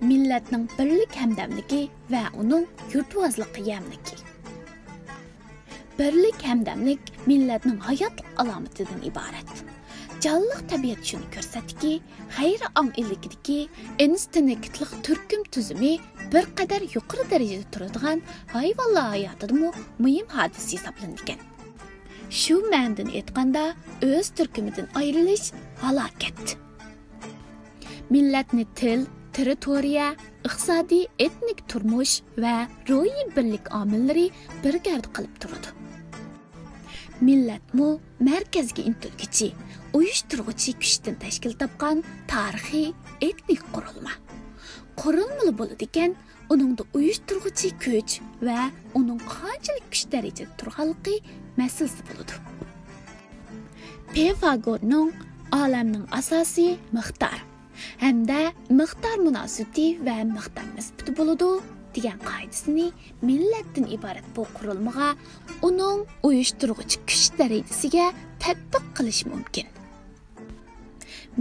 millatning birlik hamdamligi va uning yurtvozligi yamligi. Birlik hamdamlik millatning hayot alomatidan iborat. Jonliq tabiat shuni ko'rsatdiki xayri ong illikidagi instinktlik turkum tuzumi bir qadar yuqori darajada turadigan hayvonlar hayotidami muhim hodisa hisoblangan. Shu ma'nodan aytganda o'z turkumidan ayrilish halokat. Millatni til territoriya iqtisodiy etnik turmush va ro'yi birlik omillari bir garda qilib turadi. Millatmu markazga intilguchi uyushtirg'uchi kuchdan tashkil topgan tarixiy etnik qurilma. Qurilmali bo'ladi ekan uningda uyushtirg'uchi kuch va uning qanchalik kuch darajada turganligi masalasi bo'ladi. Pifagorning olamning asosiy miqdor hamda miqdor munosabati va miqdor nisbati bo'ladi degan qoidasini millatdan iborat bu qurilmaga uning uyushtirg'ich kuch darajasiga tatbiq qilish mumkin.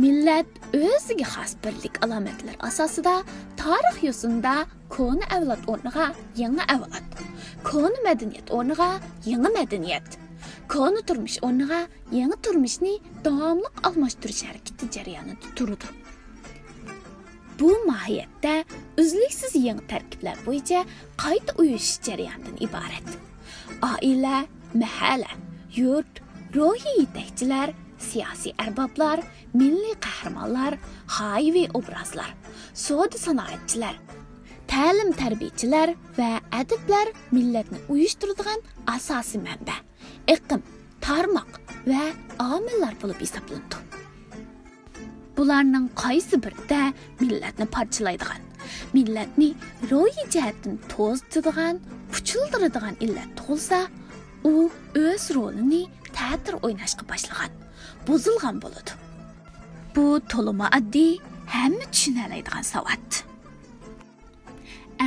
Millat o'ziga xos birlik alomatlar asosida tarix yo'sinda ko'ni avlod o'rniga yangi avlod ko'ni madaniyat o'rniga yangi madaniyat ko'ni turmush o'rniga yangi turmushni davomli almashtirish harakati jarayonida turadi. Bu mahiyyətdə üzlüksüz yeni tərkiblər boyunca qayda uyuş cərəyanından ibarət. Ailə, məhəllə, yurt, ruhi yetəkçilər, siyasi ərbablar, milli qəhrəmanlar, hayvi obrazlar, soda sənayetçilər, təlim tərbiyəçilər və ədiblər millətni uyuşdurduğan əsas mənbə, iqlim, tarmaq və amillər olub hesablanır. Bularning qaysi birida millatni parchalaydigan millatni ro'yi jihatdan to'zitadigan puchildiradigan illat tug'ilsa u o'z rolini teatr o'ynashga boshlagan buzilgan bo'ladi. Bu to'lima oddiy hamma tushunaladigan savat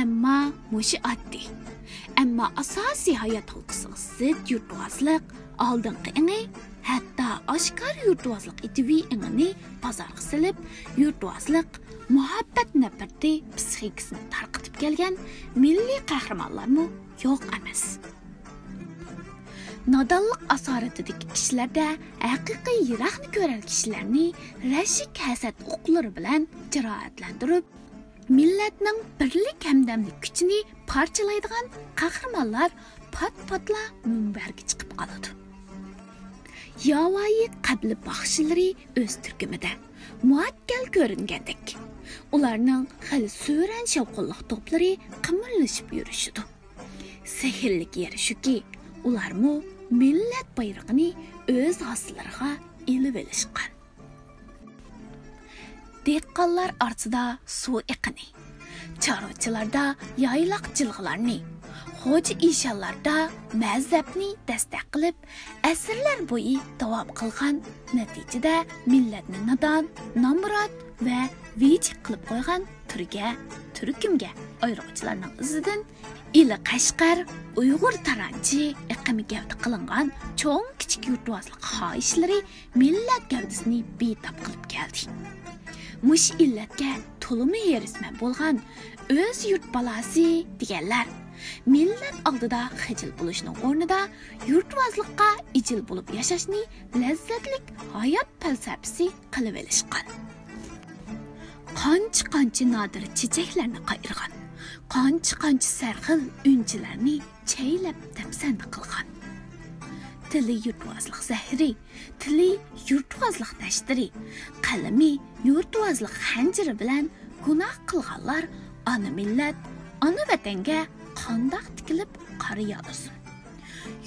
ammo mushi oddiy ammo asosiy hayot xulqisiga zid yurtbozlik oldingi ini hatto oshkor yurtvozlik itivi ingini bozorga silib yurtvozlik muhabbat nafrati psixikasini tarqitib kelgan milliy qahramonlarmi yo'q emas. Nodonlik asoratidagi kishilarda haqiqiy yiroqni ko'rar kishilarni rashik hasad o'qlari bilan jiroatlantirib millatning birlik hamdamlik kuchini parchalaydigan qahramonlar pat patla munbarga chiqib qoladi. Yovvoyi qabli baxshilari o'z turkumida muakkal ko'ringandek ularning hali suran shovqinliq to'plari qimirlashib yurishidi sehrlik yeri shuki ularmu millat bayrog'ini o'z g'osilariga ilib olishgan. Dehqonlar ortida suv iqini chorvachilarda yayloq jilg'ilarni xo'ja ishonlarda mazhabni dastak qilib asrlar bo'yi davom qilgan natijada millatni nodon nomurod va vijik qilib qo'ygan turga turkumga ayiruvchilarning izidan ili qashqar uyg'ur taranchi iqimi gavda qilingan cho'ng kichik yurtvozlik xoishlari millat gavdasini betob qilib keldi. Mush illatga to'limi erisman bo'lgan o'z yurt balasi deganlar millat oldida xijil bo'lishning o'rnida yurtvozlikqa ijil bo'lib yashashni lazzatlik hayot falsafasi qilib olishgan qancha qancha nodir chechaklarni qayirgan qancha qancha sarxil unchilarni chaylab dafsanda qilgan. Tili yurtvozlik zahri tili yurtvozlik dashtiri qalami yurtvozlik xanjiri bilan gunoh qilganlar ona millat ona vatanga qandoq tikilib qarayolasin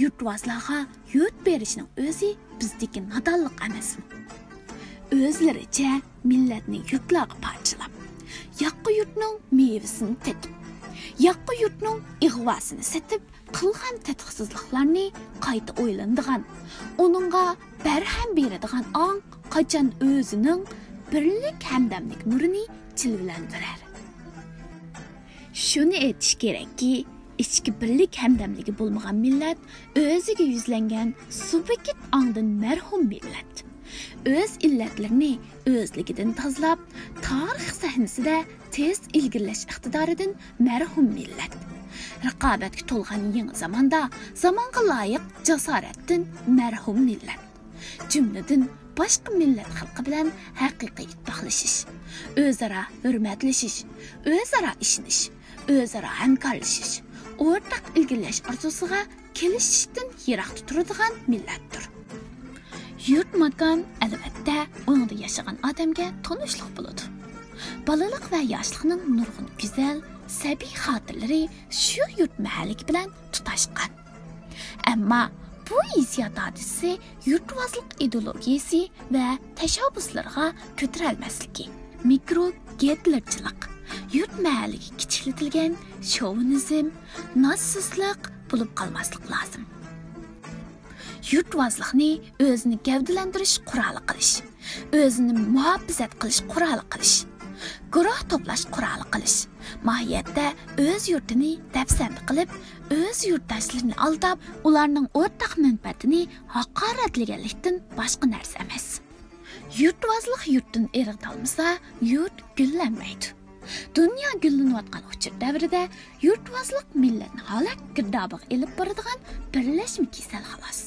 yurtvozlarga yurt berishning o'zi bizdagi nodonlik emasmi o'zlaricha millatni yurtlarga parchalab yoqqa yurtning mevasini tetib yoqqa yurtning ig'vosini setib qilgan tatqiqsizliklarni qayta o'ylandigan uningga barham beradigan ong qachon o'zining birlik hamdamlik nurini jilvalantirar shuni aytish kerakki ichki birlik hamdamligi bo'lmagan millat o'ziga yuzlangan subekit ongdan marhum millat. O'z illatlarini o'zligidan tozalab tarix sahnasida tez ilgirlash iqtidoridan marhum millat. Raqobatga to'lgan yangi zamonda zamonga loyiq jasoratdan marhum millat. Jumladan boshqa millat xalqi bilan haqiqiy ittifoqlashish o'zaro hurmatlashish o'zaro ishonish o'zaro hamkorlashish o'rtaq ilgirlash orzusiga kelishishdan yiroqda turadigan millatdir. Yurt makon albatta unda yashagan odamga tanishliq bo'ladi. Bolalik va yoshlikning nurg'un go'zal sabiy xotirlari shu yurt mahalligi bilan tutashgan. Ammo bu hissiyot hodisi yurtvozlik ideologiyasi va tashabbuslarga ko'tarolmasligi. Mikro getlerchilik yurt mahalliga kichiklatilgan shovinizm nassizlik bo'lib qolmaslik lozim. Yurtvozlikni o'zini gavdalantirish quroli qilish o'zini muhofazat qilish quroli qilish. Guruh to'plash quroli qilish. Mohiyatda o'z yurtini dafsand qilib o'z yurtdoshlarini aldab ularning o'rtaq manfaatini haqoratlaganlikdan boshqa narsa emas. Yurtvozlik yurtdan eritolmasa yurt gullanmaydi. Dunyo gullanayotgan uchur davrida yurtvozlik millatni holat girdobiga ilib boradigan birlashma kasal xolos